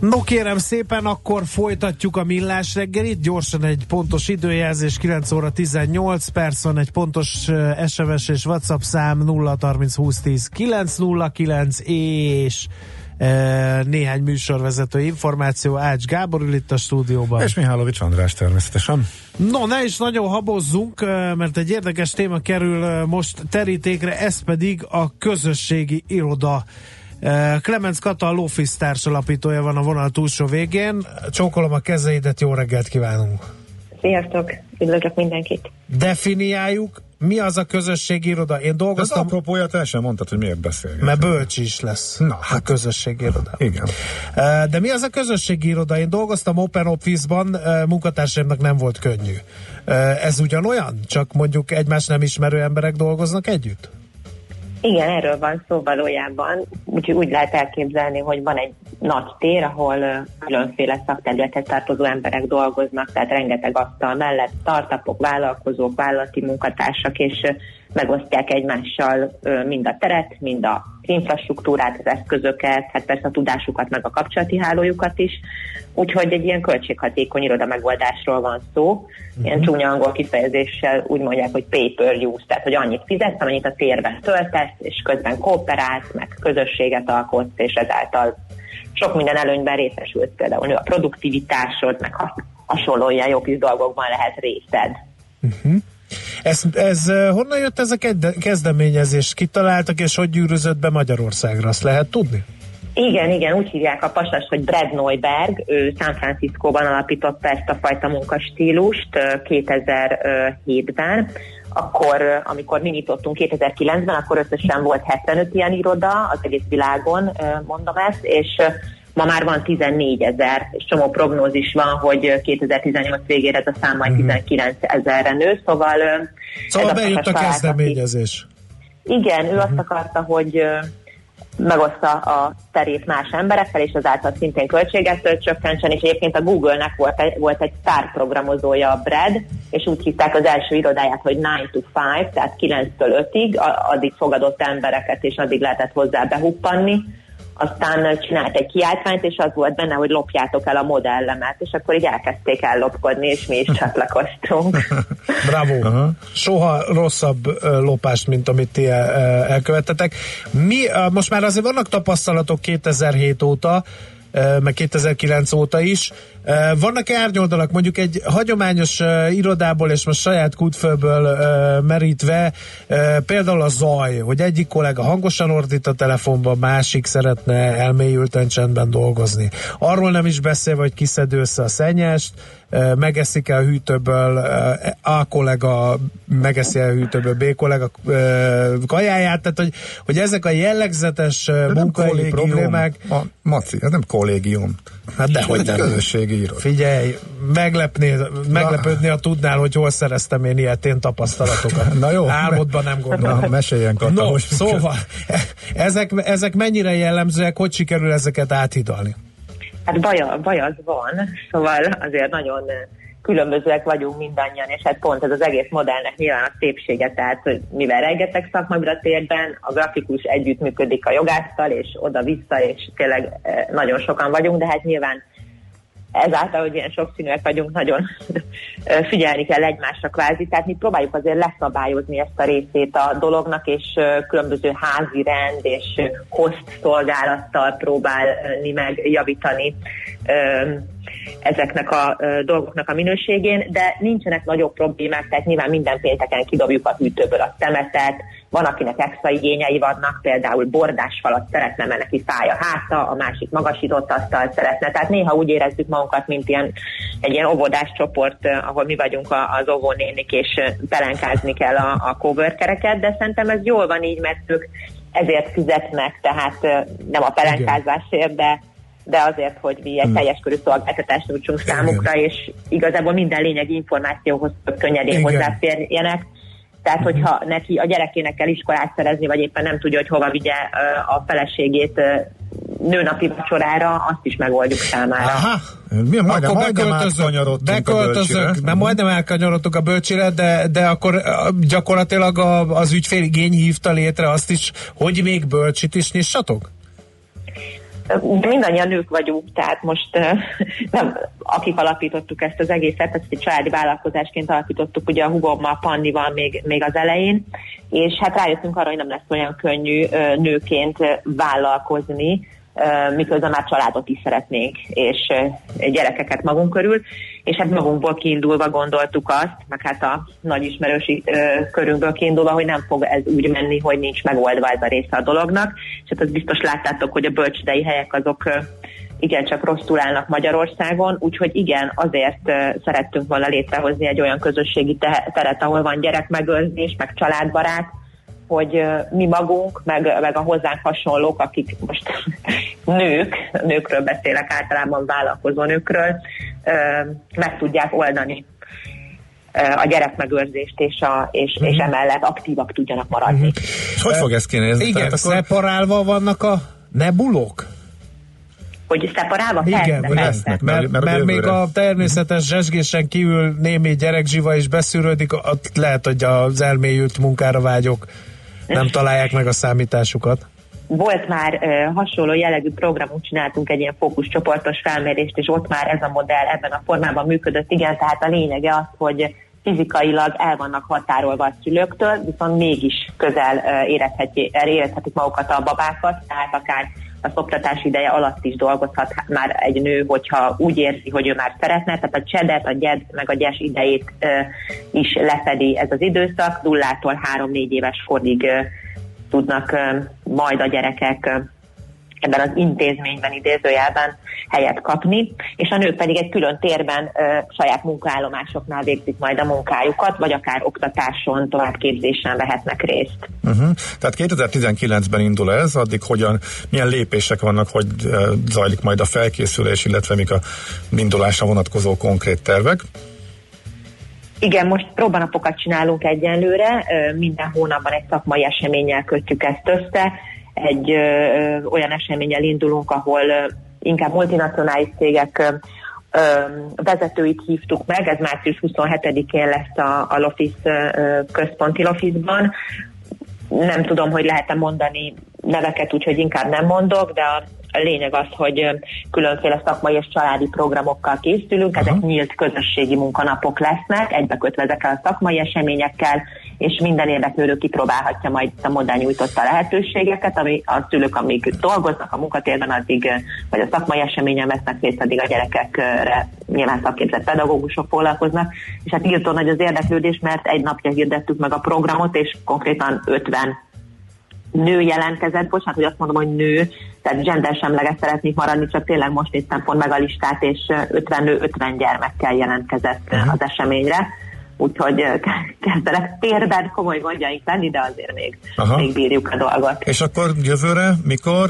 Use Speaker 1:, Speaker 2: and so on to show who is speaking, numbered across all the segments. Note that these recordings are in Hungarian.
Speaker 1: No kérem szépen, akkor folytatjuk a millás reggelit. Gyorsan egy pontos időjelzés, 9 óra 18 perc van, egy pontos SMS és WhatsApp szám 0 30 20 10 909 és e, néhány műsorvezető információ. Ács Gábor ül itt a stúdióban.
Speaker 2: És Mihálovics András természetesen.
Speaker 1: No, ne is nagyon habozzunk, mert egy érdekes téma kerül most terítékre, ez pedig a közösségi iroda Clemens Kata, a Lofis társ alapítója van a vonal túlsó végén. Csókolom a kezeidet, jó reggelt kívánunk!
Speaker 3: Sziasztok! Üdvözlök mindenkit!
Speaker 1: Definiáljuk, mi az a közösségi iroda? Én dolgoztam...
Speaker 2: Ez apropója, te sem mondtad, hogy miért beszélgetünk.
Speaker 1: Mert bölcs is lesz Na, hát, a közösségi iroda.
Speaker 2: Igen.
Speaker 1: De mi az a közösségi iroda? Én dolgoztam Open Office-ban, munkatársaimnak nem volt könnyű. Ez ugyanolyan? Csak mondjuk egymás nem ismerő emberek dolgoznak együtt?
Speaker 3: Igen, erről van szó valójában. Úgyhogy úgy lehet elképzelni, hogy van egy nagy tér, ahol különféle szakterületet tartozó emberek dolgoznak, tehát rengeteg asztal mellett startupok, vállalkozók, vállalati munkatársak, és megosztják egymással mind a teret, mind a infrastruktúrát, az eszközöket, hát persze a tudásukat, meg a kapcsolati hálójukat is. Úgyhogy egy ilyen költséghatékony iroda megoldásról van szó. Uh-huh. Ilyen csúnya angol kifejezéssel úgy mondják, hogy pay per use, tehát hogy annyit fizetsz, amennyit a térben töltesz, és közben kooperálsz, meg közösséget alkotsz, és ezáltal sok minden előnyben részesülsz, például a produktivitásod, meg hasonló ilyen jó kis dolgokban lehet részed.
Speaker 1: Uh-huh. Ez, ez honnan jött ez a kezdeményezés? Kitaláltak, és hogy gyűrűzött be Magyarországra? Azt lehet tudni?
Speaker 3: Igen, igen, úgy hívják a pasas, hogy Brad Neuberg, ő San Franciscóban alapította ezt a fajta munkastílust 2007-ben, akkor, amikor mi nyitottunk 2009-ben, akkor összesen volt 75 ilyen iroda az egész világon, mondom ezt, és Ma már van 14 ezer, és csomó prognózis van, hogy 2018 végére ez a szám majd 19 mhm. ezerre nő, szóval...
Speaker 1: Szóval bejött a kezdeményezés.
Speaker 3: Igen, ő uh-huh. azt akarta, hogy megoszta a terét más emberekkel, és azáltal szintén költséget csökkentsen, és egyébként a Google-nek volt egy, volt egy programozója a Brad, és úgy hívták az első irodáját, hogy 9 to 5, tehát 9-től 5-ig, addig fogadott embereket, és addig lehetett hozzá behuppanni, aztán csinált egy kiáltványt, és az volt benne, hogy lopjátok el a modellemet, és akkor így elkezdték ellopkodni, és mi is csatlakoztunk.
Speaker 1: Bravo! Uh-huh. Soha rosszabb lopást, mint amit ti elkövettetek. Mi, most már azért vannak tapasztalatok 2007 óta, meg 2009 óta is. Vannak árnyoldalak, mondjuk egy hagyományos irodából, és most saját kútfőből merítve, például a zaj, hogy egyik kollega hangosan ordít a telefonban, másik szeretne elmélyülten csendben dolgozni. Arról nem is beszélve, hogy kiszed össze a szennyest, megeszik el a hűtőből, A kollega megeszi el a hűtőből, B kollega kajáját, tehát hogy, hogy ezek a jellegzetes munkai problémák...
Speaker 2: A, Maci, ez nem kollégium.
Speaker 1: Hát dehogy nem.
Speaker 2: Közösségi iroda.
Speaker 1: Figyelj, meglepné, meglepődni, ha tudnál, hogy hol szereztem én ilyetén tapasztalatokat.
Speaker 2: Na jó.
Speaker 1: Álmodban nem gondolom.
Speaker 2: Na, meséljen, Kata,
Speaker 1: no, szóval, ezek, ezek mennyire jellemzőek, hogy sikerül ezeket áthidalni?
Speaker 3: Hát baj, baj az van, szóval azért nagyon különbözőek vagyunk mindannyian, és hát pont ez az egész modellnek nyilván a szépsége, tehát hogy mivel rengeteg szakmai a térben, a grafikus együttműködik a jogásztal, és oda-vissza, és tényleg nagyon sokan vagyunk, de hát nyilván ezáltal, hogy ilyen sokszínűek vagyunk, nagyon figyelni kell egymásra kvázi, tehát mi próbáljuk azért leszabályozni ezt a részét a dolognak, és különböző házi rend és host szolgálattal próbálni meg javítani ezeknek a dolgoknak a minőségén, de nincsenek nagyobb problémák, tehát nyilván minden pénteken kidobjuk a hűtőből a szemetet, van, akinek extra igényei vannak, például bordás falat szeretne, mert neki fáj a háta, a másik magasított asztalt szeretne. Tehát néha úgy érezzük magunkat, mint ilyen, egy ilyen óvodás csoport, ahol mi vagyunk az óvónénik, és pelenkázni kell a, a coworkereket, de szerintem ez jól van így, mert ők ezért fizetnek, tehát nem a pelenkázásért, de de azért, hogy mi egy teljes körű szolgáltatást nyújtsunk számukra, és igazából minden lényegi információhoz könnyedén
Speaker 1: Igen.
Speaker 3: hozzáférjenek. Tehát, hogyha neki a gyerekének kell iskolát szerezni, vagy éppen nem tudja, hogy hova vigye a feleségét nőnapi vacsorára, azt is megoldjuk számára.
Speaker 1: Aha,
Speaker 2: Mi, majdnem,
Speaker 1: akkor
Speaker 2: majdnem
Speaker 1: beköltözök, beköltözök,
Speaker 2: bölcsire.
Speaker 1: nem majdnem elkanyarodtuk a bölcsire, de, de akkor gyakorlatilag a, az ügyféligény hívta létre azt is, hogy még bölcsit is nyissatok?
Speaker 3: Mindannyian nők vagyunk, tehát most nem, akik alapítottuk ezt az egészet, ezt egy családi vállalkozásként alapítottuk ugye a hugommal, Pannival még, még az elején, és hát rájöttünk arra, hogy nem lesz olyan könnyű nőként vállalkozni, miközben már családot is szeretnénk, és gyerekeket magunk körül, és hát magunkból kiindulva gondoltuk azt, meg hát a nagy ismerősi körünkből kiindulva, hogy nem fog ez úgy menni, hogy nincs megoldva ez a része a dolognak, és hát azt biztos láttátok, hogy a bölcsődei helyek azok igencsak rosszul állnak Magyarországon, úgyhogy igen, azért szerettünk volna létrehozni egy olyan közösségi te- teret, ahol van gyerekmegőrzés, meg családbarát, hogy mi magunk, meg, meg a hozzánk hasonlók, akik most nők, nőkről beszélek általában vállalkozó nőkről, meg tudják oldani a gyerekmegőrzést, és, a, és, és emellett aktívak tudjanak maradni.
Speaker 2: És hogy fog ez kinézni?
Speaker 1: Igen,
Speaker 2: akkor
Speaker 1: szeparálva vannak a nebulók?
Speaker 3: Hogy szeparálva?
Speaker 1: Igen,
Speaker 3: Persze,
Speaker 1: hogy
Speaker 3: persze.
Speaker 2: lesznek.
Speaker 1: Mert,
Speaker 2: mert
Speaker 1: mert, még a természetes zsesgésen kívül némi gyerekzsiva is beszűrődik, ott lehet, hogy az elmélyült munkára vágyok nem találják meg a számításukat.
Speaker 3: volt már uh, hasonló jellegű programot csináltunk, egy ilyen fókuszcsoportos felmérést, és ott már ez a modell ebben a formában működött. Igen, tehát a lényege az, hogy fizikailag el vannak határolva a szülőktől, viszont mégis közel uh, érezheti, érezhetik magukat a babákat, tehát akár a szoptatás ideje alatt is dolgozhat már egy nő, hogyha úgy érzi, hogy ő már szeretne, tehát a csedet, a gyed, meg a gyes idejét ö, is lefedi ez az időszak, nullától három-négy éves korig ö, tudnak ö, majd a gyerekek ebben az intézményben, idézőjelben helyet kapni, és a nők pedig egy külön térben ö, saját munkaállomásoknál végzik majd a munkájukat, vagy akár oktatáson, továbbképzésen vehetnek részt.
Speaker 2: Uh-huh. Tehát 2019-ben indul ez, addig hogyan, milyen lépések vannak, hogy uh, zajlik majd a felkészülés, illetve mik a indulásra vonatkozó konkrét tervek.
Speaker 3: Igen, most próbanapokat csinálunk egyenlőre, ö, minden hónapban egy szakmai eseménnyel kötjük ezt össze, egy ö, olyan eseménnyel indulunk, ahol ö, inkább multinacionális cégek ö, vezetőit hívtuk meg, ez március 27-én lesz a, a Lofis központi Lofisban. Nem tudom, hogy lehet-e mondani neveket, úgyhogy inkább nem mondok, de a lényeg az, hogy különféle szakmai és családi programokkal készülünk, ezek nyílt közösségi munkanapok lesznek, egybekötve ezekkel a szakmai eseményekkel, és minden érdeklődő kipróbálhatja majd a modell nyújtotta lehetőségeket, ami a szülők, amíg dolgoznak a munkatérben, addig, vagy a szakmai eseményen vesznek részt, addig a gyerekekre nyilván szakképzett pedagógusok foglalkoznak, és hát írtó nagy az érdeklődés, mert egy napja hirdettük meg a programot, és konkrétan 50 nő jelentkezett, bocsánat, hogy azt mondom, hogy nő, tehát gendersemleges szeretnék maradni, csak tényleg most néztem pont meg a listát, és ö, 50 nő, 50 gyermekkel jelentkezett uh-huh. az eseményre, úgyhogy kezdenek térben komoly gondjaink lenni, de azért még,
Speaker 2: Aha.
Speaker 3: még bírjuk a dolgot.
Speaker 2: És akkor jövőre, mikor?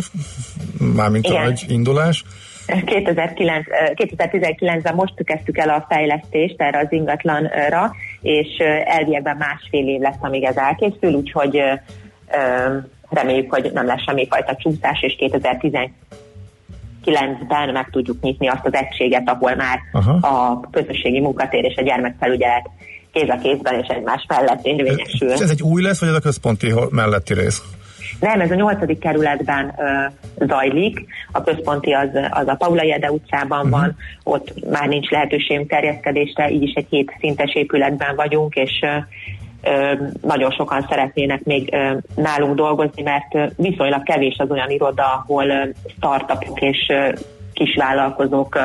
Speaker 2: Mármint
Speaker 3: Igen.
Speaker 2: a egy indulás?
Speaker 3: 2009, ö, 2019-ben most kezdtük el a fejlesztést erre az ingatlanra, és elviekben másfél év lesz, amíg ez elkészül, úgyhogy reméljük, hogy nem lesz semmifajta csúszás, és 2019-ben meg tudjuk nyitni azt az egységet, ahol már
Speaker 2: Aha.
Speaker 3: a közösségi munkatér és a gyermekfelügyelet kéz a kézben és egymás mellett érvényesül.
Speaker 2: Ez egy új lesz, vagy ez a központi melletti rész?
Speaker 3: Nem, ez a nyolcadik kerületben ö, zajlik. A központi az, az a Paula Jede utcában uh-huh. van, ott már nincs lehetőségünk terjeszkedésre, így is egy hét szintes épületben vagyunk, és nagyon sokan szeretnének még nálunk dolgozni, mert viszonylag kevés az olyan iroda, ahol startupok és kisvállalkozók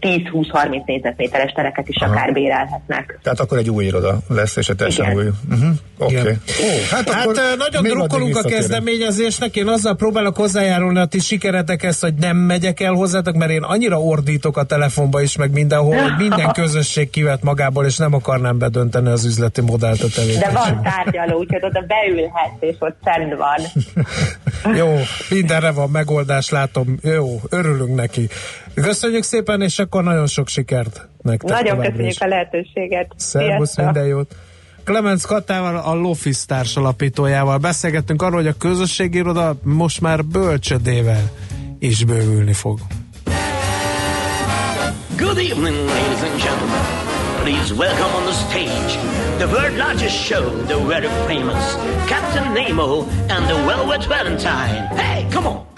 Speaker 3: 10-20-30 négyzetméteres tereket is
Speaker 2: Aha.
Speaker 3: akár bérelhetnek.
Speaker 2: Tehát akkor egy új iroda lesz, és egy teljesen új. Uh-huh. Oké. Okay.
Speaker 1: Oh, hát, hát nagyon drukkolunk a kezdeményezésnek, én azzal próbálok hozzájárulni a ti sikeretekhez, hogy nem megyek el hozzátok, mert én annyira ordítok a telefonba is, meg mindenhol, hogy minden közösség kivet magából, és nem akarnám bedönteni az üzleti modellt a
Speaker 3: tevékenységben. De van tárgyaló, úgyhogy oda beülhetsz, és ott csend van.
Speaker 1: Jó, mindenre van megoldás, látom. Jó, örülünk neki. Köszönjük szépen, és akkor nagyon sok sikert nektek.
Speaker 3: Nagyon köszönjük is. a lehetőséget.
Speaker 1: Szervusz, minden jót. Clemens Katával, a Lofis társ alapítójával beszélgettünk arról, hogy a közösségi iroda most már bölcsödével is bővülni fog. Good evening, ladies and gentlemen. Please welcome on the stage the world largest show, the very famous Captain Nemo and the Velvet Valentine. Hey, come on!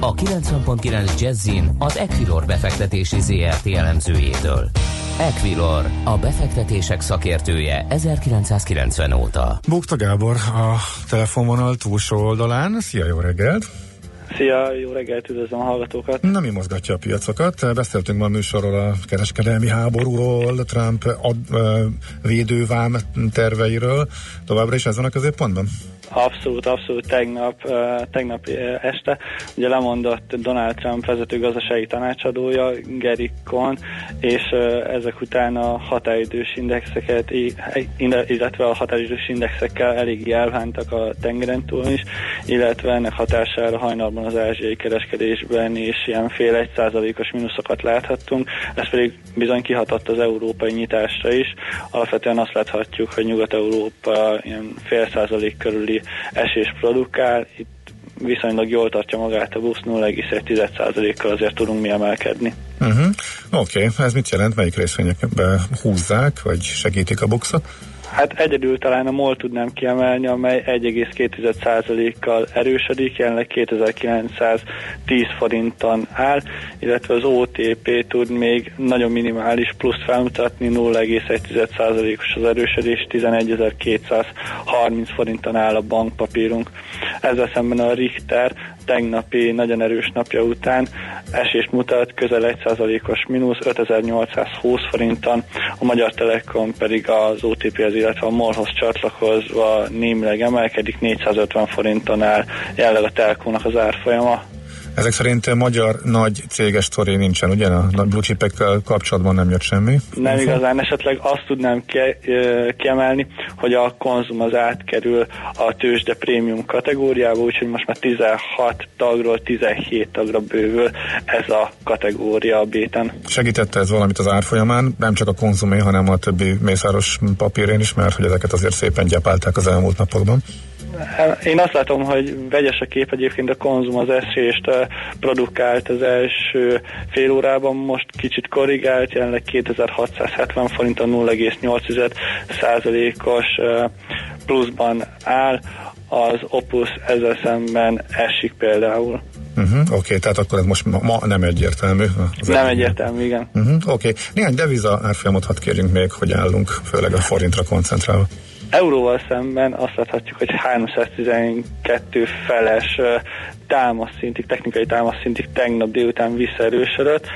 Speaker 4: A 90.9 Jazzin az Equilor befektetési ZRT elemzőjétől. Equilor, a befektetések szakértője 1990 óta.
Speaker 2: Bukta Gábor a telefonvonal túlsó oldalán. Szia, jó reggelt!
Speaker 5: Szia, jó reggelt, üdvözlöm a hallgatókat!
Speaker 2: Na, mi mozgatja a piacokat? Beszéltünk ma a műsorról a kereskedelmi háborúról, Trump ad, védővám terveiről. Továbbra is ez van a középpontban?
Speaker 5: Abszolút, abszolút tegnap, tegnap este ugye lemondott Donald Trump vezető gazdasági tanácsadója, Gary Cohn, és ezek után a határidős indexeket, illetve a határidős indexekkel elég elvántak a tengeren túl is, illetve ennek hatására hajnalban az ázsiai kereskedésben is ilyen fél egy százalékos mínuszokat láthattunk, ez pedig bizony kihatott az európai nyitásra is. Alapvetően azt láthatjuk, hogy Nyugat-Európa ilyen fél százalék körüli esés produkál, itt viszonylag jól tartja magát a busz 0,1%-kal azért tudunk mi emelkedni.
Speaker 2: Uh-huh. Oké, okay. ez mit jelent? Melyik részvényekbe húzzák, vagy segítik a bukszot?
Speaker 5: Hát egyedül talán a MOL tudnám kiemelni, amely 1,2%-kal erősödik, jelenleg 2910 forinton áll, illetve az OTP tud még nagyon minimális pluszt felmutatni, 0,1%-os az erősödés, 11.230 forinton áll a bankpapírunk. Ezzel szemben a Richter tegnapi nagyon erős napja után. Esést mutat, közel 1%-os mínusz, 5820 forinton, a Magyar Telekom pedig az OTP-hez, illetve a MOL-hoz csatlakozva némileg emelkedik, 450 forinton áll. Jelenleg a Telkónak az árfolyama.
Speaker 2: Ezek szerint magyar nagy céges sztori nincsen, ugye? A blue chipekkel kapcsolatban nem jött semmi?
Speaker 5: Nem igazán, esetleg azt tudnám ke- kiemelni, hogy a konzum az átkerül a tőzsde prémium kategóriába, úgyhogy most már 16 tagról 17 tagra bővül ez a kategória a béten.
Speaker 2: Segítette ez valamit az árfolyamán, nem csak a konzumé, hanem a többi mészáros papírén is, mert hogy ezeket azért szépen gyapálták az elmúlt napokban.
Speaker 5: Én azt látom, hogy vegyes a kép egyébként a konzum az esést produkált az első fél órában, most kicsit korrigált, jelenleg 2670 forint a 0,8 százalékos pluszban áll, az Opus ezzel szemben esik például.
Speaker 2: Uh-huh, Oké, okay, tehát akkor ez most ma, ma nem egyértelmű.
Speaker 5: Nem egyértelmű, igen.
Speaker 2: Uh-huh, Oké, okay. néhány deviza árfolyamot hadd kérjünk még, hogy állunk, főleg a forintra koncentrálva.
Speaker 5: Euróval szemben azt láthatjuk, hogy 312 feles támaszszintig, technikai támaszszintig tegnap délután visszaerősödött,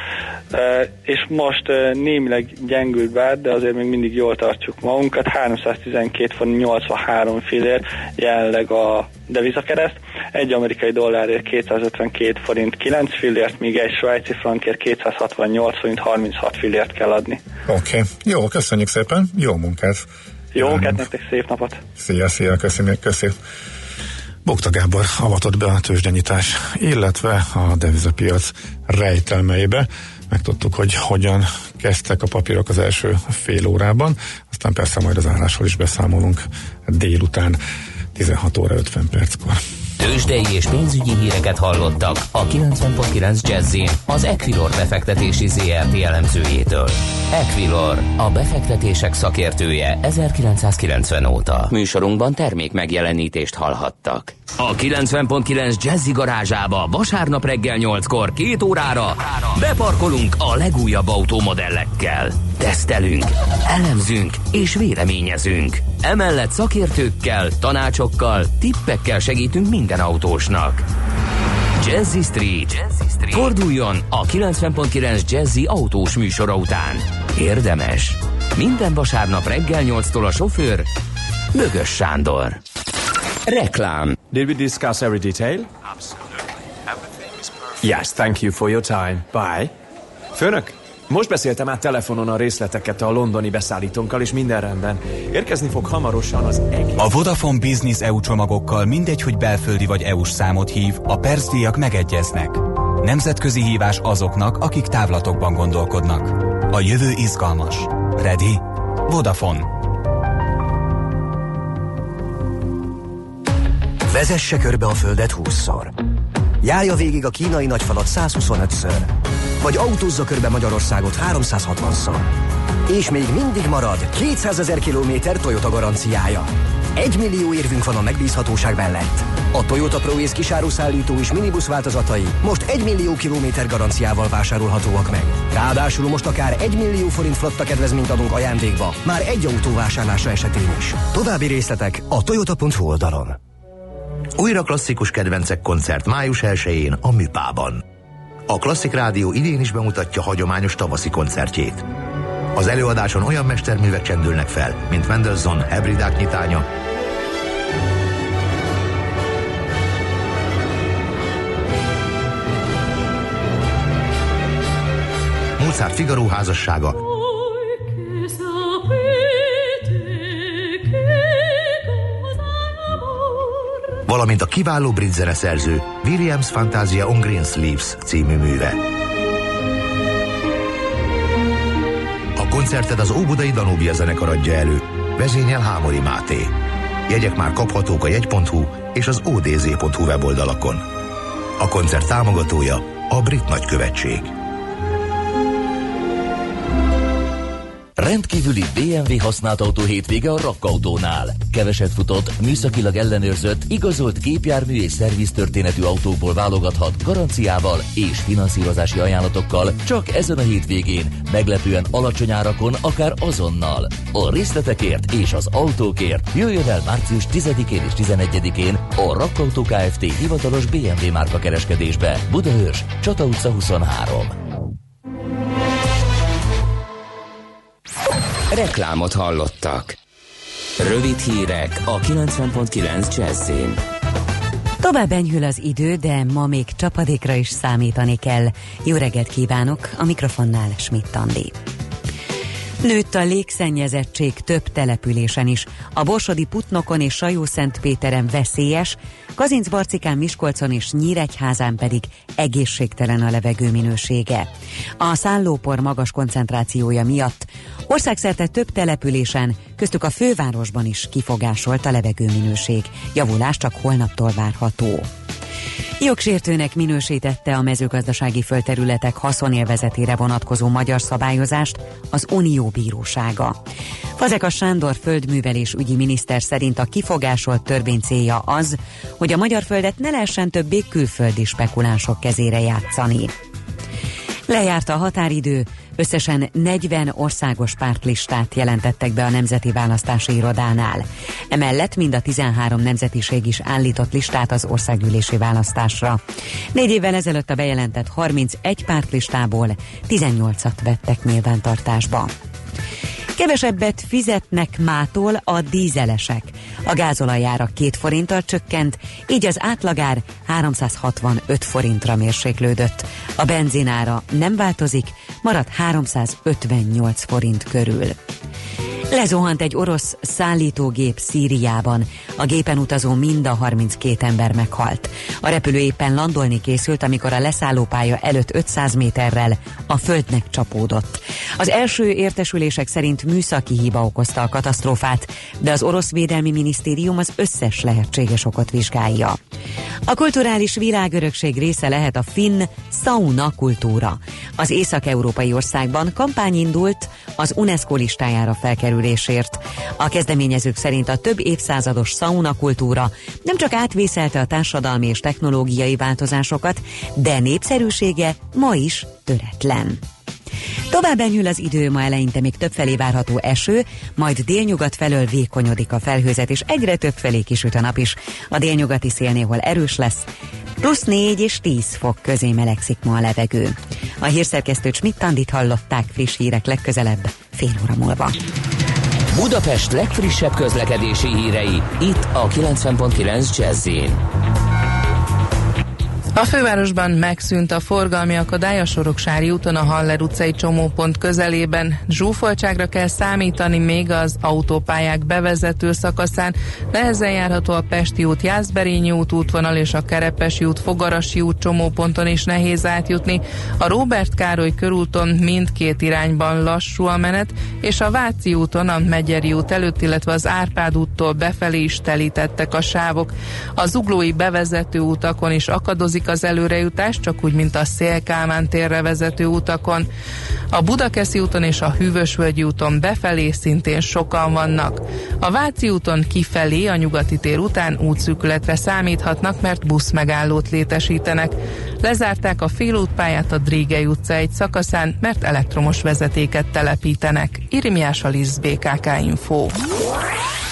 Speaker 5: és most némileg gyengült bár, de azért még mindig jól tartjuk magunkat. 312 font 83 fillér jelenleg a devizakereszt, egy amerikai dollárért 252 forint 9 fillért, míg egy svájci frankért 268 forint 36 fillért kell adni.
Speaker 2: Oké, okay. jó, köszönjük szépen, jó munkát!
Speaker 5: Jó munkát nektek, szép napot!
Speaker 2: Szia, szia, köszönjük, köszönjük! Bogta Gábor avatott be a tőzsdenyítás, illetve a devizapiac rejtelmeibe. Megtudtuk, hogy hogyan kezdtek a papírok az első fél órában, aztán persze majd az állásról is beszámolunk délután 16 óra 50 perckor.
Speaker 4: Tőzsdei és pénzügyi híreket hallottak a 90.9 jazz az Equilor befektetési ZRT elemzőjétől. Equilor, a befektetések szakértője 1990 óta. Műsorunkban termék megjelenítést hallhattak. A 90.9 Jazzy garázsába vasárnap reggel 8-kor két órára beparkolunk a legújabb automodellekkel. Tesztelünk, elemzünk és véleményezünk. Emellett szakértőkkel, tanácsokkal, tippekkel segítünk minden autósnak. Jazzy Street. Jazzy Street. Forduljon a 90.9 Jazzy autós műsora után. Érdemes. Minden vasárnap reggel 8-tól a sofőr Bögös Sándor. Reklám.
Speaker 6: Did we discuss every detail?
Speaker 7: Absolutely. Everything is perfect.
Speaker 6: Yes, thank you for your time. Bye. Főnök, most beszéltem át telefonon a részleteket a londoni beszállítónkkal, és minden rendben. Érkezni fog hamarosan az egész...
Speaker 8: A Vodafone Business EU csomagokkal mindegy, hogy belföldi vagy EU-s számot hív, a percdíjak megegyeznek. Nemzetközi hívás azoknak, akik távlatokban gondolkodnak. A jövő izgalmas. Ready? Vodafone.
Speaker 9: Vezesse körbe a Földet 20-szor. Járja végig a kínai nagyfalat 125-ször. Vagy autózza körbe Magyarországot 360-szor. És még mindig marad 200 ezer kilométer Toyota garanciája. Egy millió érvünk van a megbízhatóság mellett. A Toyota ProAce kisáruszállító és minibusz változatai most 1 millió kilométer garanciával vásárolhatóak meg. Ráadásul most akár 1 millió forint flotta kedvezményt adunk ajándékba, már egy autó vásárlása esetén is. További részletek a toyota.hu oldalon.
Speaker 10: Újra klasszikus kedvencek koncert május 1-én a Műpában. A Klasszik Rádió idén is bemutatja hagyományos tavaszi koncertjét. Az előadáson olyan mesterművek csendülnek fel, mint Mendelssohn Hebridák nyitánya, Mozart Figaro házassága, valamint a kiváló brit zeneszerző Williams Fantasia on Green Sleeves című műve. A koncertet az Óbudai Danubia zenekar adja elő, vezényel Hámori Máté. Jegyek már kaphatók a jegy.hu és az odz.hu weboldalakon. A koncert támogatója a Brit Nagykövetség.
Speaker 4: Rendkívüli BMW használt autó hétvége a Rakkautónál. Keveset futott, műszakilag ellenőrzött, igazolt gépjármű és szerviztörténetű autókból válogathat garanciával és finanszírozási ajánlatokkal csak ezen a hétvégén, meglepően alacsony árakon, akár azonnal. A részletekért és az autókért jöjjön el március 10-én és 11-én a Rakkautó Kft. hivatalos BMW márka kereskedésbe. Budaörs, Csata utca 23. Reklámot hallottak. Rövid hírek a 90.9 Jazzin.
Speaker 11: Tovább enyhül az idő, de ma még csapadékra is számítani kell. Jó reggelt kívánok, a mikrofonnál Schmidt Andi. Nőtt a légszennyezettség több településen is. A Borsodi Putnokon és Sajó-Szentpéteren veszélyes, Kazincbarcikán, Miskolcon és Nyíregyházán pedig egészségtelen a levegő minősége. A szállópor magas koncentrációja miatt országszerte több településen, köztük a fővárosban is kifogásolt a levegő minőség. Javulás csak holnaptól várható. Jogsértőnek minősítette a mezőgazdasági földterületek haszonélvezetére vonatkozó magyar szabályozást az Unió Bírósága. Fazekas Sándor földművelés ügyi miniszter szerint a kifogásolt törvény célja az, hogy a magyar földet ne lehessen többé külföldi spekulánsok kezére játszani. Lejárt a határidő, Összesen 40 országos pártlistát jelentettek be a Nemzeti Választási Irodánál. Emellett mind a 13 nemzetiség is állított listát az országgyűlési választásra. Négy évvel ezelőtt a bejelentett 31 pártlistából 18-at vettek nyilvántartásba. Kevesebbet fizetnek mától a dízelesek. A gázolajára két forinttal csökkent, így az átlagár 365 forintra mérséklődött. A benzinára nem változik, marad 358 forint körül. Lezuhant egy orosz szállítógép Szíriában. A gépen utazó mind a 32 ember meghalt. A repülő éppen landolni készült, amikor a leszállópálya előtt 500 méterrel a földnek csapódott. Az első értesülések szerint műszaki hiba okozta a katasztrófát, de az orosz védelmi minisztérium az összes lehetséges okot vizsgálja. A kulturális világörökség része lehet a finn sauna kultúra. Az észak-európai országban kampány indult az UNESCO listájára felkerülésért. A kezdeményezők szerint a több évszázados sauna kultúra nem csak átvészelte a társadalmi és technológiai változásokat, de népszerűsége ma is töretlen. Tovább enyhül az idő, ma eleinte még többfelé várható eső, majd délnyugat felől vékonyodik a felhőzet, és egyre több felé kisüt a nap is. A délnyugati szélnéhol erős lesz, plusz 4 és 10 fok közé melegszik ma a levegő. A hírszerkesztő Schmidt-Tandit hallották friss hírek legközelebb, fél óra múlva.
Speaker 12: Budapest legfrissebb közlekedési hírei, itt a 90.9 jazz
Speaker 13: a fővárosban megszűnt a forgalmi akadály a Soroksári úton a Haller utcai csomópont közelében. Zsúfoltságra kell számítani még az autópályák bevezető szakaszán. Nehezen járható a Pesti út, Jászberényi út útvonal és a Kerepesi út, Fogarasi út csomóponton is nehéz átjutni. A Róbert Károly körúton mindkét irányban lassú a menet, és a Váci úton a Megyeri út előtt, illetve az Árpád úttól befelé is telítettek a sávok. A zuglói bevezető utakon is akadozik az előrejutás, csak úgy, mint a Szélkálmán térre vezető utakon. A Budakeszi úton és a Hűvösvölgyi úton befelé szintén sokan vannak. A Váci úton kifelé a nyugati tér után útszűkületre számíthatnak, mert busz megállót létesítenek. Lezárták a félútpályát a Drégei utca egy szakaszán, mert elektromos vezetéket telepítenek. Irimiás Alisz BKK Info.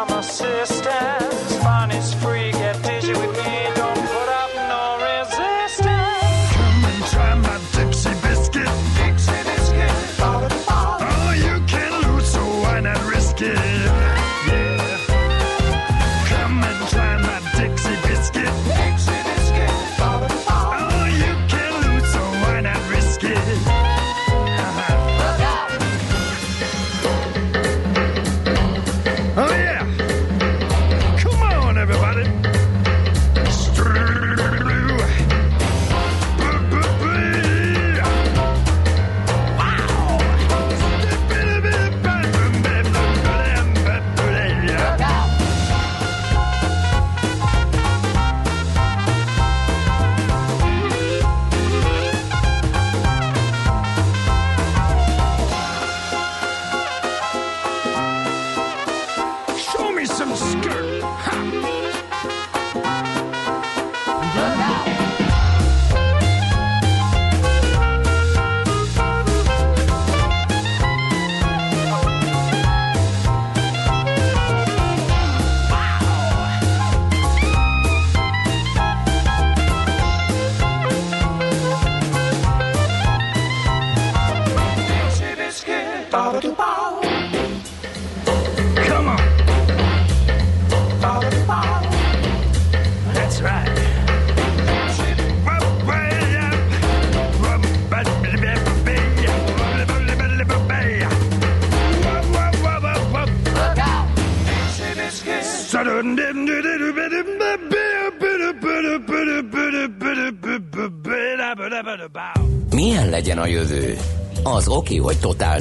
Speaker 4: I'm a sister.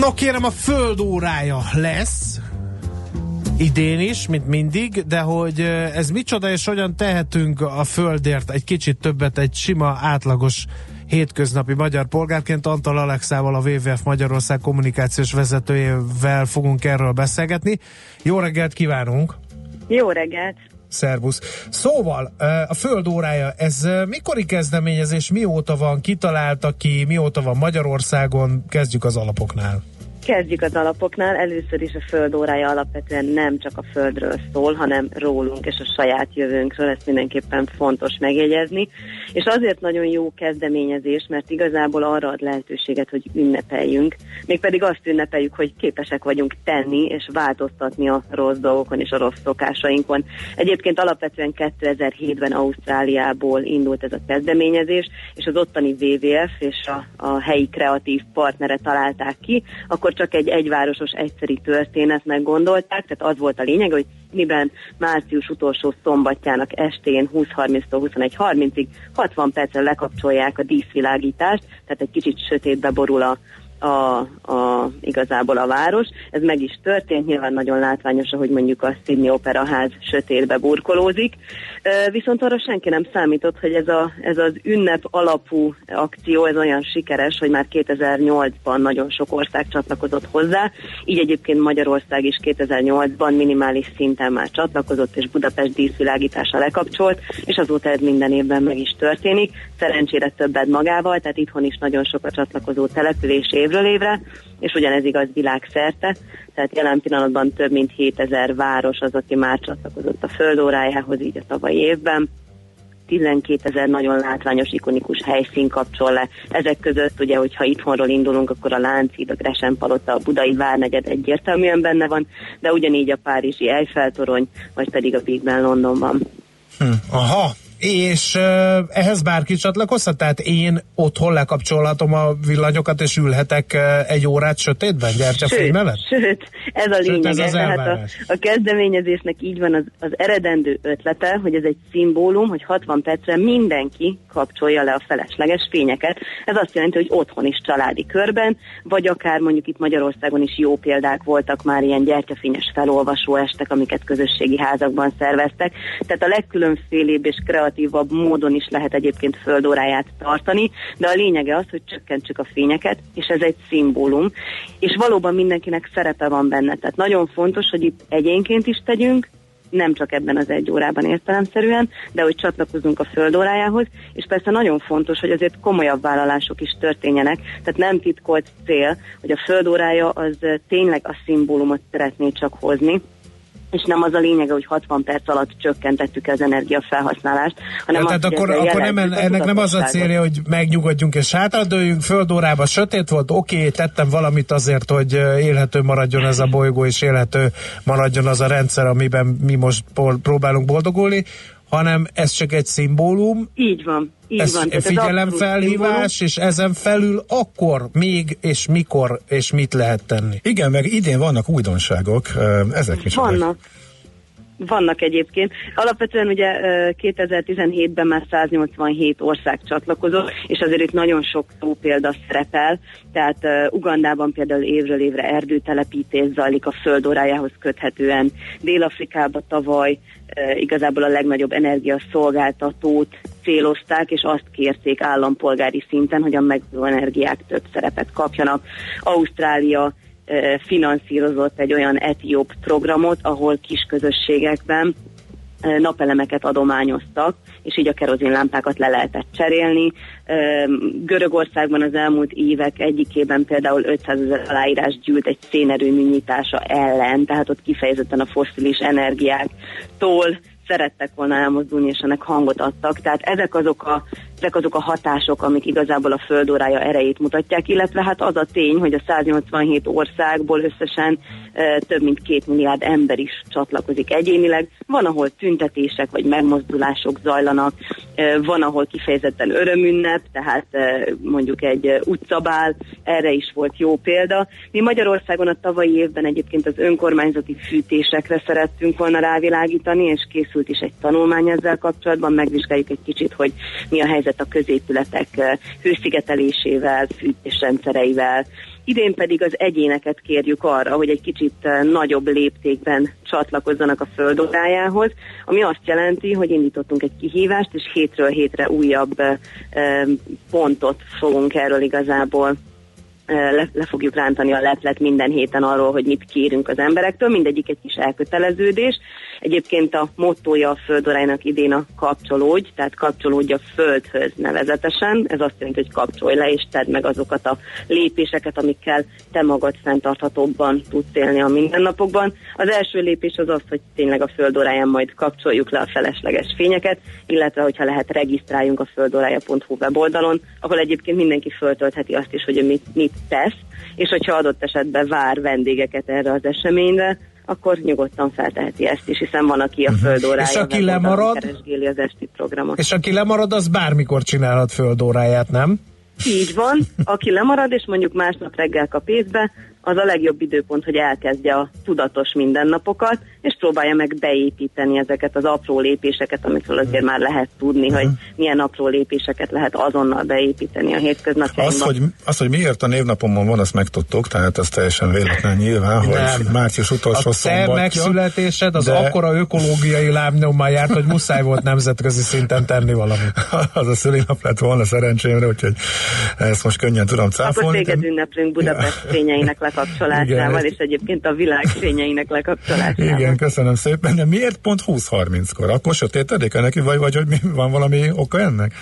Speaker 1: No kérem, a föld órája lesz idén is, mint mindig, de hogy ez micsoda és hogyan tehetünk a földért egy kicsit többet egy sima, átlagos hétköznapi magyar polgárként Antal Alexával, a WWF Magyarország kommunikációs vezetőjével fogunk erről beszélgetni. Jó reggelt kívánunk!
Speaker 14: Jó reggelt!
Speaker 1: Szervusz. Szóval, a Föld órája, ez mikori kezdeményezés, mióta van, kitalálta ki, mióta van Magyarországon? Kezdjük az alapoknál.
Speaker 14: Kezdjük az alapoknál. Először is a föld órája alapvetően nem csak a földről szól, hanem rólunk és a saját jövőnkről, ezt mindenképpen fontos megjegyezni. És azért nagyon jó kezdeményezés, mert igazából arra ad lehetőséget, hogy ünnepeljünk, mégpedig azt ünnepeljük, hogy képesek vagyunk tenni és változtatni a rossz dolgokon és a rossz szokásainkon. Egyébként alapvetően 2007-ben Ausztráliából indult ez a kezdeményezés, és az ottani WWF és a, a helyi kreatív partnere találták ki, akkor csak egy egyvárosos egyszeri történetnek gondolták, tehát az volt a lényeg, hogy miben március utolsó szombatjának estén 20.30-tól 21.30-ig 60 percre lekapcsolják a díszvilágítást, tehát egy kicsit sötétbe borul a, a, a, igazából a város. Ez meg is történt, nyilván nagyon látványos, hogy mondjuk a Sydney Opera ház sötétbe burkolózik, viszont arra senki nem számított, hogy ez, a, ez az ünnep alapú akció, ez olyan sikeres, hogy már 2008-ban nagyon sok ország csatlakozott hozzá, így egyébként Magyarország is 2008-ban minimális szinten már csatlakozott, és Budapest díszvilágítása lekapcsolt, és azóta ez minden évben meg is történik. Szerencsére többet magával, tehát itthon is nagyon sok a csatlakozó település évről évre, és ugyanez igaz világszerte, tehát jelen pillanatban több mint 7000 város az, aki már csatlakozott a földórájához, így a tavalyi évben. 12 ezer nagyon látványos, ikonikus helyszín kapcsol le. Ezek között ugye, hogyha itthonról indulunk, akkor a Lánchíd, a Gresen Palota, a Budai Várnegyed egyértelműen benne van, de ugyanígy a Párizsi Eiffel torony, vagy pedig a Big Ben Londonban.
Speaker 1: Hm. Aha, és ehhez bárki csatlakozhat? Tehát én otthon lekapcsolhatom a villanyokat, és ülhetek egy órát sötétben, gyertyafény mellett?
Speaker 14: Sőt, ez a lényeg. Ez az Tehát a, a kezdeményezésnek így van az, az eredendő ötlete, hogy ez egy szimbólum, hogy 60 percre mindenki kapcsolja le a felesleges fényeket. Ez azt jelenti, hogy otthon is családi körben, vagy akár mondjuk itt Magyarországon is jó példák voltak már ilyen gyertyafényes felolvasó estek, amiket közösségi házakban szerveztek. Tehát a legkülönfélébb és kreatív kreatívabb módon is lehet egyébként földóráját tartani, de a lényege az, hogy csökkentsük a fényeket, és ez egy szimbólum, és valóban mindenkinek szerepe van benne. Tehát nagyon fontos, hogy itt egyénként is tegyünk, nem csak ebben az egy órában értelemszerűen, de hogy csatlakozunk a földórájához, és persze nagyon fontos, hogy azért komolyabb vállalások is történjenek, tehát nem titkolt cél, hogy a földórája az tényleg a szimbólumot szeretné csak hozni, és nem az a lényege, hogy 60 perc alatt csökkentettük az energiafelhasználást, hanem
Speaker 1: ja, tehát
Speaker 14: azt,
Speaker 1: akkor, akkor nem, ennek nem az a célja, hogy megnyugodjunk és hátradőljünk, földórába sötét volt, oké, okay, tettem valamit azért, hogy élhető maradjon ez a bolygó, és élhető maradjon az a rendszer, amiben mi most próbálunk boldogulni, hanem ez csak egy szimbólum.
Speaker 14: Így van. Így
Speaker 1: ez
Speaker 14: van.
Speaker 1: figyelemfelhívás, és ezen felül akkor még, és mikor, és mit lehet tenni.
Speaker 2: Igen, meg idén vannak újdonságok, ezek is
Speaker 14: Vannak. Vannak egyébként. Alapvetően ugye 2017-ben már 187 ország csatlakozott, és azért itt nagyon sok szó példa szerepel, tehát Ugandában például évről évre erdőtelepítés zajlik a földórájához köthetően. Dél-Afrikában tavaly igazából a legnagyobb energiaszolgáltatót célozták, és azt kérték állampolgári szinten, hogy a megújuló energiák több szerepet kapjanak. Ausztrália finanszírozott egy olyan etióp programot, ahol kis közösségekben napelemeket adományoztak, és így a kerozinlámpákat le lehetett cserélni. Görögországban az elmúlt évek egyikében például 500 ezer aláírás gyűlt egy szénerőmű nyitása ellen, tehát ott kifejezetten a fosszilis energiáktól szerettek volna elmozdulni, és ennek hangot adtak. Tehát ezek azok a, ezek azok a hatások, amik igazából a földórája erejét mutatják, illetve hát az a tény, hogy a 187 országból összesen több mint két milliárd ember is csatlakozik egyénileg. Van, ahol tüntetések vagy megmozdulások zajlanak, van, ahol kifejezetten örömünnep, tehát mondjuk egy utcabál, erre is volt jó példa. Mi Magyarországon a tavalyi évben egyébként az önkormányzati fűtésekre szerettünk volna rávilágítani, és készült is egy tanulmány ezzel kapcsolatban, megvizsgáljuk egy kicsit, hogy mi a helyzet a középületek hőszigetelésével, fűtésrendszereivel, Idén pedig az egyéneket kérjük arra, hogy egy kicsit nagyobb léptékben csatlakozzanak a földórájához, ami azt jelenti, hogy indítottunk egy kihívást, és hétről hétre újabb pontot fogunk erről igazából le, le fogjuk rántani a leplet minden héten arról, hogy mit kérünk az emberektől, mindegyik egy kis elköteleződés. Egyébként a mottoja a földorájnak idén a kapcsolódj, tehát kapcsolódj a földhöz nevezetesen. Ez azt jelenti, hogy kapcsolj le és tedd meg azokat a lépéseket, amikkel te magad fenntarthatóbban tudsz élni a mindennapokban. Az első lépés az az, hogy tényleg a földoráján majd kapcsoljuk le a felesleges fényeket, illetve hogyha lehet regisztráljunk a földorája.hu weboldalon, ahol egyébként mindenki föltöltheti azt is, hogy mit, mit tesz, és hogyha adott esetben vár vendégeket erre az eseményre, akkor nyugodtan felteheti ezt is, hiszen van, aki a uh-huh. földórája.
Speaker 1: És aki lemarad?
Speaker 14: Keresgéli az esti programot.
Speaker 1: És aki lemarad, az bármikor csinálhat földóráját, nem?
Speaker 14: Így van. Aki lemarad, és mondjuk másnap reggel kap észbe, az a legjobb időpont, hogy elkezdje a tudatos mindennapokat, és próbálja meg beépíteni ezeket az apró lépéseket, amikről azért már lehet tudni, hogy milyen apró lépéseket lehet azonnal beépíteni a hétköznapjainkba.
Speaker 2: Az, hogy, az, hogy miért a névnapomon van, azt megtudtuk, tehát az teljesen véletlen nyilván, hogy Nem. március utolsó
Speaker 1: a
Speaker 2: szombatja.
Speaker 1: A megszületésed az de... akkora ökológiai lábnyommal járt, hogy muszáj volt nemzetközi szinten tenni valamit.
Speaker 2: az a szülinap lett volna szerencsémre, úgyhogy ezt most könnyen tudom cáfolni.
Speaker 14: Akkor téged ünneplünk Budapest fényeinek lekapcsolásával, és egyébként a világ fényeinek lekapcsolásával.
Speaker 2: Igen, köszönöm szépen. De miért pont 20-30-kor? Akkor sötétedik neki, vagy, vagy hogy mi, van valami oka ennek?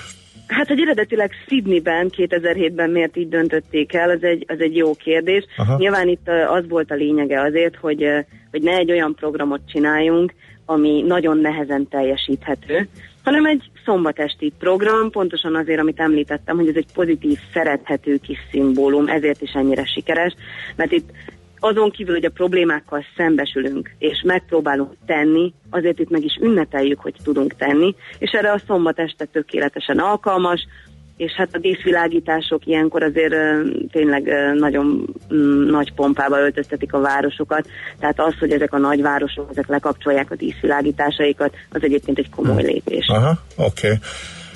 Speaker 14: Hát, hogy eredetileg Sydneyben 2007-ben miért így döntötték el, az egy, az egy jó kérdés. Aha. Nyilván itt az volt a lényege azért, hogy, hogy ne egy olyan programot csináljunk, ami nagyon nehezen teljesíthető, hanem egy szombatesti program, pontosan azért, amit említettem, hogy ez egy pozitív, szerethető kis szimbólum, ezért is ennyire sikeres, mert itt azon kívül, hogy a problémákkal szembesülünk, és megpróbálunk tenni, azért itt meg is ünnepeljük, hogy tudunk tenni, és erre a szombat este tökéletesen alkalmas, és hát a díszvilágítások ilyenkor azért tényleg nagyon um, nagy pompába öltöztetik a városokat, tehát az, hogy ezek a nagyvárosok, ezek lekapcsolják a díszvilágításaikat, az egyébként egy komoly hm. lépés.
Speaker 2: Aha, oké. Okay.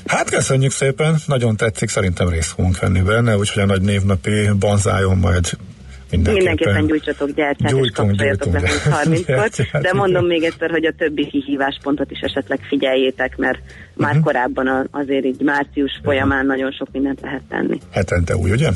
Speaker 2: Hát köszönjük szépen, nagyon tetszik, szerintem részt fogunk venni benne, úgyhogy a nagy névnapi banzájon majd
Speaker 14: Mindenképpen, Mindenképpen gyújtsatok gyertyát, gyújtunk, és kapcsoljatok le 30-kor, de mondom még egyszer, hogy a többi kihíváspontot is esetleg figyeljétek, mert már uh-huh. korábban azért így március folyamán uh-huh. nagyon sok mindent lehet tenni.
Speaker 2: Hetente új, ugye?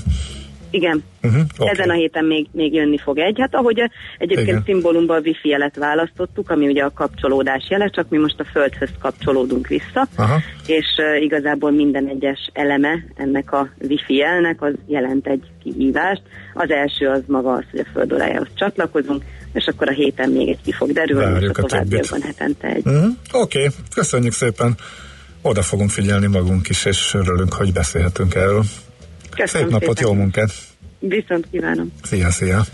Speaker 14: Igen. Uh-huh, okay. Ezen a héten még, még jönni fog egy. Hát ahogy a, egyébként Igen. szimbólumban a wifi jelet választottuk, ami ugye a kapcsolódás jele, csak mi most a földhöz kapcsolódunk vissza, Aha. és uh, igazából minden egyes eleme ennek a wifi jelnek az jelent egy kihívást. Az első az maga az, hogy a földorájához csatlakozunk, és akkor a héten még egy ki fog derülni, Várjuk és a továbbiakban hetente egy.
Speaker 2: Uh-huh. Oké, okay. köszönjük szépen! Oda fogunk figyelni magunk is, és örülünk, hogy beszélhetünk erről.
Speaker 14: Köszönöm
Speaker 2: Szép napot,
Speaker 14: szépen.
Speaker 2: jó munkát!
Speaker 14: Viszont kívánom!
Speaker 2: Szia, szia!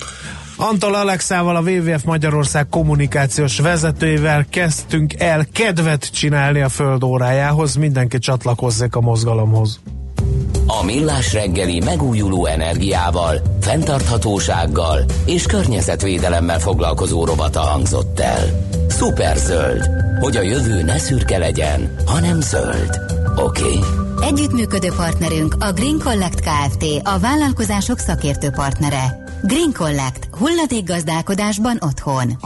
Speaker 1: Antal Alexával, a WWF Magyarország kommunikációs vezetőjével kezdtünk el kedvet csinálni a föld órájához, mindenki csatlakozzék a mozgalomhoz.
Speaker 4: A Millás reggeli megújuló energiával, fenntarthatósággal és környezetvédelemmel foglalkozó rovata hangzott el. Szuperzöld, hogy a jövő ne szürke legyen, hanem zöld. Oké? Okay?
Speaker 15: Együttműködő partnerünk a Green Collect Kft. a vállalkozások szakértő partnere. Green Collect. Hulladékgazdálkodásban otthon.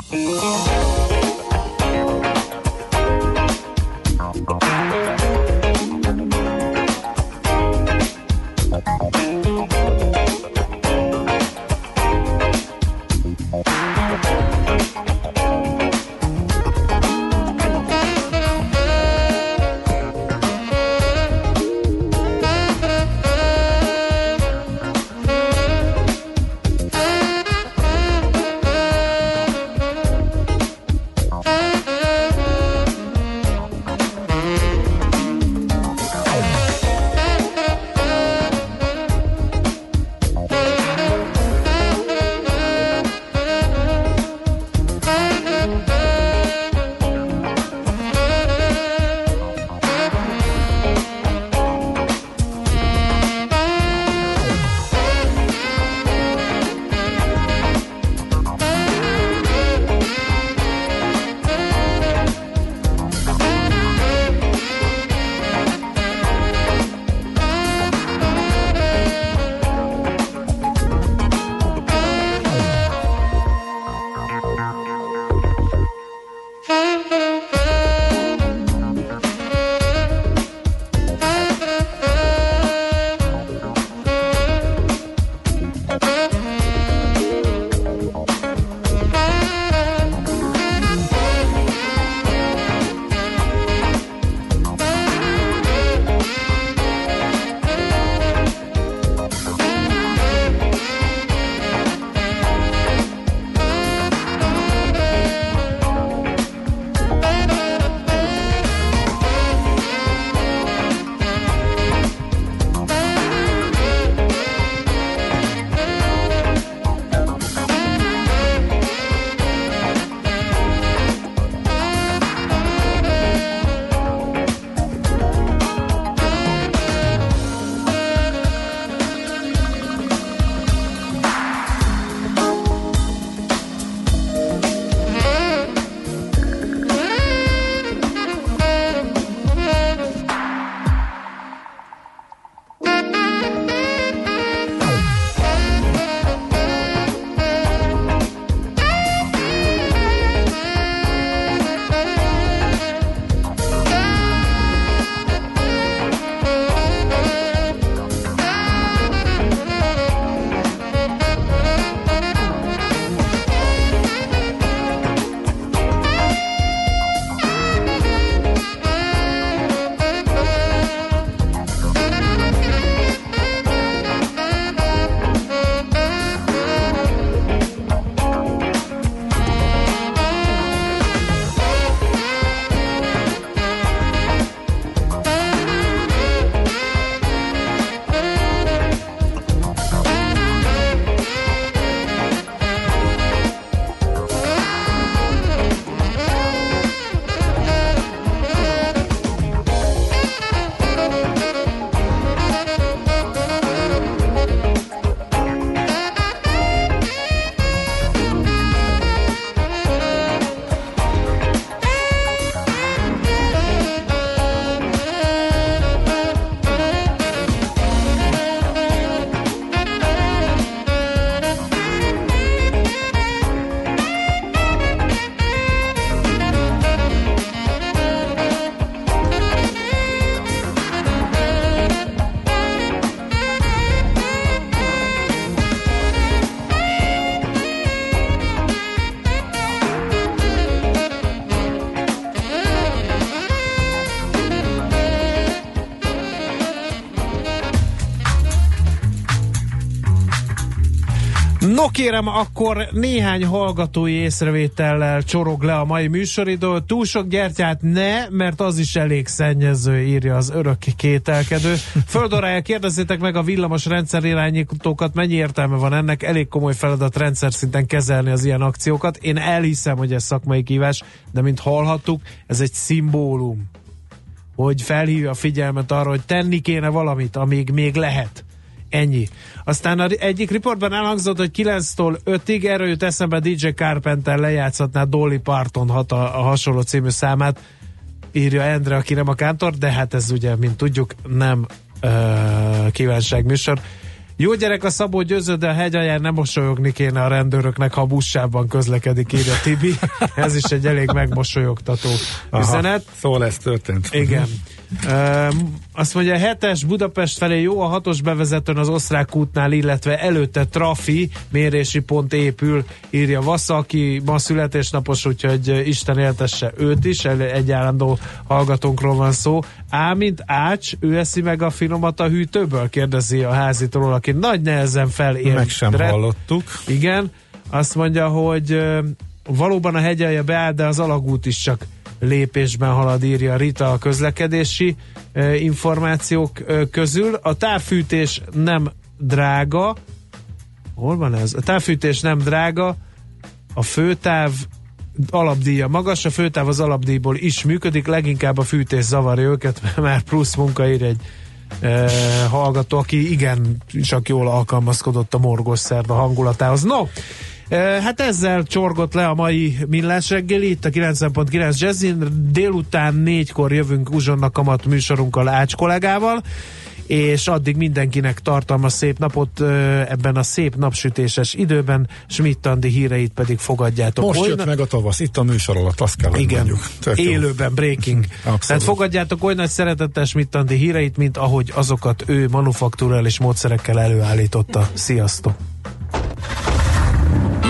Speaker 1: Kérem, akkor néhány hallgatói észrevétellel csorog le a mai műsoridő. Túl sok gyertyát ne, mert az is elég szennyező, írja az örök kételkedő. Földorája, kérdezzétek meg a villamos rendszer irányítókat, mennyi értelme van ennek? Elég komoly feladat rendszer szinten kezelni az ilyen akciókat. Én elhiszem, hogy ez szakmai kívás, de mint hallhattuk, ez egy szimbólum hogy felhívja a figyelmet arra, hogy tenni kéne valamit, amíg még lehet. Ennyi. Aztán a egyik riportban elhangzott, hogy 9-től 5-ig erről jut eszembe DJ Carpenter lejátszhatná Dolly Parton hat a, a hasonló című számát, írja Endre, aki nem a kántor, de hát ez ugye, mint tudjuk, nem uh, kívánságműsor. Jó gyerek a Szabó Győző, de a hegyalján nem mosolyogni kéne a rendőröknek, ha a buszsában közlekedik, írja Tibi. Ez is egy elég megmosolyogtató Aha, üzenet.
Speaker 2: Szóval ez történt.
Speaker 1: Igen. Azt mondja, a hetes Budapest felé jó, a hatos bevezetőn az osztrák útnál, illetve előtte trafi mérési pont épül, írja Vassza, aki ma születésnapos, úgyhogy Isten éltesse őt is, egy állandó hallgatónkról van szó. Á, mint Ács, ő eszi meg a finomat a hűtőből, kérdezi a házitról, aki nagy nehezen felér.
Speaker 2: Meg sem hallottuk.
Speaker 1: Igen, azt mondja, hogy valóban a hegyelje beáll, de az alagút is csak lépésben halad, írja Rita a közlekedési információk közül. A távfűtés nem drága. Hol van ez? A távfűtés nem drága, a főtáv alapdíja magas, a főtáv az alapdíjból is működik, leginkább a fűtés zavarja őket, mert már plusz munka ír egy e, hallgató, aki igen, csak jól alkalmazkodott a morgos szerda hangulatához. No, Hát ezzel csorgott le a mai millás reggeli, itt a 90.9 Jazzin. Délután négykor jövünk Uzsonna Kamat műsorunkkal Ács kollégával és addig mindenkinek tartalma szép napot ebben a szép napsütéses időben, Schmidt Andi híreit pedig fogadjátok.
Speaker 2: Most jött meg a tavasz, itt a műsor alatt, azt kell,
Speaker 1: Igen,
Speaker 2: mondjuk.
Speaker 1: élőben, breaking. Tehát fogadjátok oly nagy szeretettel Schmidt Andi híreit, mint ahogy azokat ő manufaktúrális módszerekkel előállította. Sziasztok!